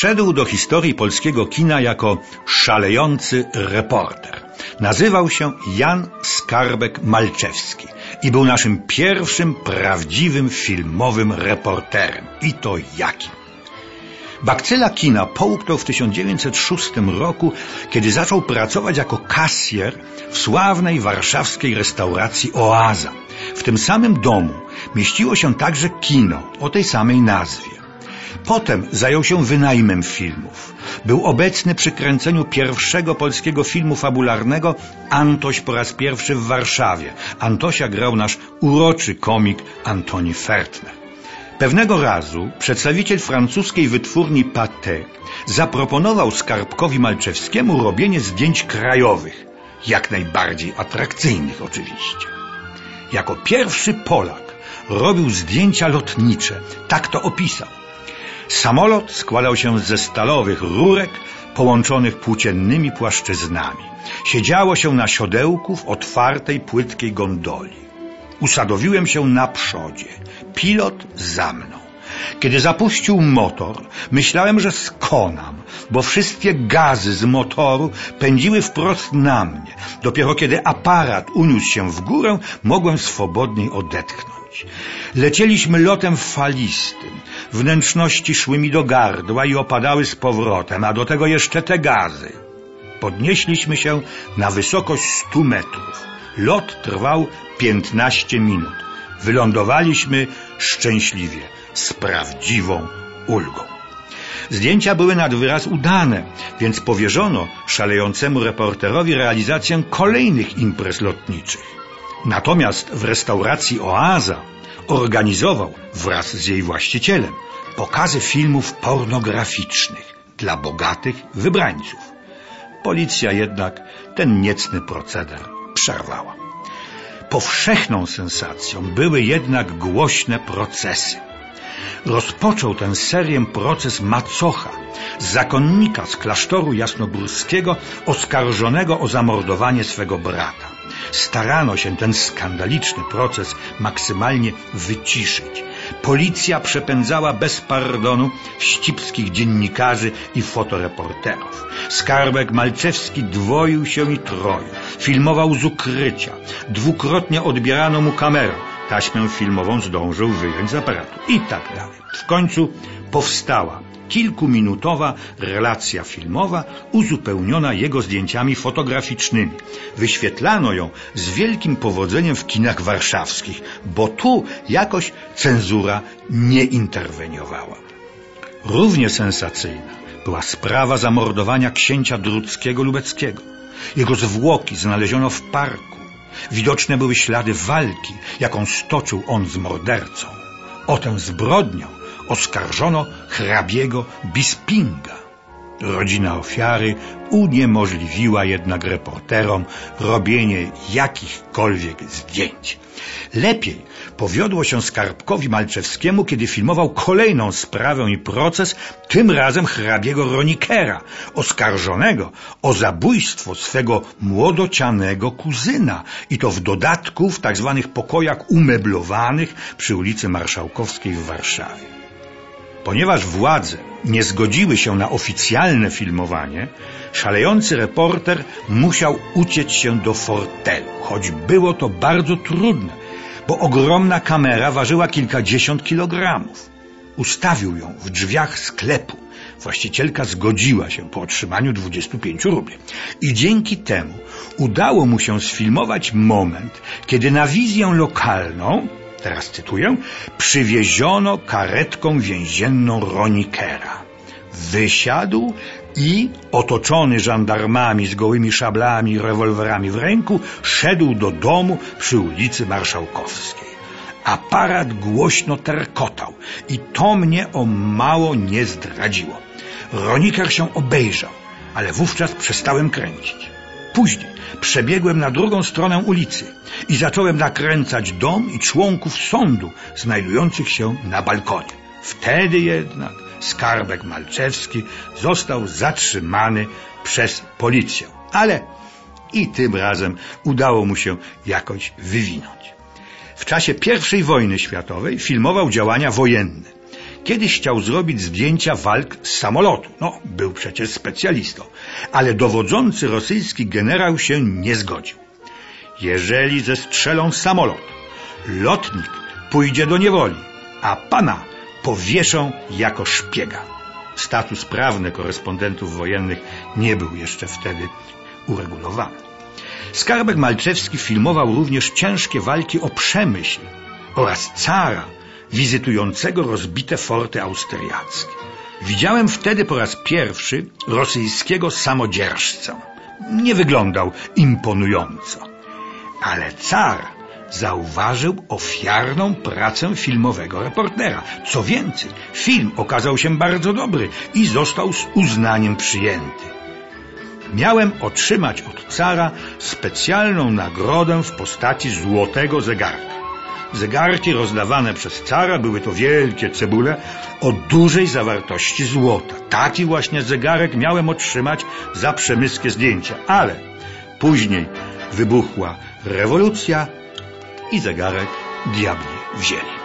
wszedł do historii polskiego kina jako szalejący reporter. Nazywał się Jan Skarbek-Malczewski i był naszym pierwszym prawdziwym filmowym reporterem. I to jakim? Bakcyla kina połknął w 1906 roku, kiedy zaczął pracować jako kasjer w sławnej warszawskiej restauracji Oaza. W tym samym domu mieściło się także kino o tej samej nazwie. Potem zajął się wynajmem filmów. Był obecny przy kręceniu pierwszego polskiego filmu fabularnego Antoś po raz pierwszy w Warszawie. Antosia grał nasz uroczy komik Antoni Fertner. Pewnego razu przedstawiciel francuskiej wytwórni Pathé zaproponował Skarbkowi Malczewskiemu robienie zdjęć krajowych, jak najbardziej atrakcyjnych oczywiście. Jako pierwszy Polak robił zdjęcia lotnicze, tak to opisał. Samolot składał się ze stalowych rurek połączonych płóciennymi płaszczyznami. Siedziało się na siodełku w otwartej, płytkiej gondoli. Usadowiłem się na przodzie, pilot za mną. Kiedy zapuścił motor, myślałem, że skonam, bo wszystkie gazy z motoru pędziły wprost na mnie. Dopiero kiedy aparat uniósł się w górę, mogłem swobodniej odetchnąć. Lecieliśmy lotem falistym. Wnętrzności szły mi do gardła i opadały z powrotem, a do tego jeszcze te gazy. Podnieśliśmy się na wysokość stu metrów. Lot trwał piętnaście minut. Wylądowaliśmy szczęśliwie, z prawdziwą ulgą. Zdjęcia były nad wyraz udane, więc powierzono szalejącemu reporterowi realizację kolejnych imprez lotniczych. Natomiast w restauracji Oaza organizował wraz z jej właścicielem pokazy filmów pornograficznych dla bogatych wybrańców. Policja jednak ten niecny proceder przerwała. Powszechną sensacją były jednak głośne procesy. Rozpoczął tę serię proces Macocha, zakonnika z klasztoru jasnogórskiego oskarżonego o zamordowanie swego brata. Starano się ten skandaliczny proces maksymalnie wyciszyć. Policja przepędzała bez pardonu wścibskich dziennikarzy i fotoreporterów. Skarbek Malczewski dwoił się i troił. Filmował z ukrycia. Dwukrotnie odbierano mu kamerę. Taśmę filmową zdążył wyjąć z aparatu. I tak dalej. W końcu powstała kilkuminutowa relacja filmowa uzupełniona jego zdjęciami fotograficznymi. Wyświetlano ją z wielkim powodzeniem w kinach warszawskich, bo tu jakoś cenzura nie interweniowała. Równie sensacyjna była sprawa zamordowania księcia Druckiego Lubeckiego. Jego zwłoki znaleziono w parku. Widoczne były ślady walki, jaką stoczył on z mordercą. O tę zbrodnię oskarżono hrabiego Bispinga. Rodzina ofiary uniemożliwiła jednak reporterom robienie jakichkolwiek zdjęć. Lepiej powiodło się Skarbkowi Malczewskiemu, kiedy filmował kolejną sprawę i proces, tym razem hrabiego Ronikera, oskarżonego o zabójstwo swego młodocianego kuzyna i to w dodatku w tak zwanych pokojach umeblowanych przy ulicy Marszałkowskiej w Warszawie. Ponieważ władze nie zgodziły się na oficjalne filmowanie, szalejący reporter musiał uciec się do fortelu, choć było to bardzo trudne, bo ogromna kamera ważyła kilkadziesiąt kilogramów. Ustawił ją w drzwiach sklepu. Właścicielka zgodziła się po otrzymaniu 25 rubli. I dzięki temu udało mu się sfilmować moment, kiedy na wizję lokalną teraz cytuję, przywieziono karetką więzienną Ronikera. Wysiadł i, otoczony żandarmami z gołymi szablami i rewolwerami w ręku, szedł do domu przy ulicy Marszałkowskiej. Aparat głośno terkotał i to mnie o mało nie zdradziło. Roniker się obejrzał, ale wówczas przestałem kręcić. Później przebiegłem na drugą stronę ulicy i zacząłem nakręcać dom i członków sądu znajdujących się na balkonie. Wtedy jednak skarbek Malczewski został zatrzymany przez policję, ale i tym razem udało mu się jakoś wywinąć. W czasie I wojny światowej filmował działania wojenne. Kiedyś chciał zrobić zdjęcia walk z samolotu. No, był przecież specjalistą. Ale dowodzący rosyjski generał się nie zgodził. Jeżeli zestrzelą samolot, lotnik pójdzie do niewoli, a pana powieszą jako szpiega. Status prawny korespondentów wojennych nie był jeszcze wtedy uregulowany. Skarbek Malczewski filmował również ciężkie walki o przemyśl oraz cara wizytującego rozbite forty austriackie. Widziałem wtedy po raz pierwszy rosyjskiego samodzierżcę. Nie wyglądał imponująco, ale car zauważył ofiarną pracę filmowego reportera. Co więcej, film okazał się bardzo dobry i został z uznaniem przyjęty. Miałem otrzymać od cara specjalną nagrodę w postaci złotego zegarka. Zegarki rozdawane przez cara były to wielkie cebule o dużej zawartości złota. Taki właśnie zegarek miałem otrzymać za przemyskie zdjęcia, ale później wybuchła rewolucja i zegarek diabli wzięli.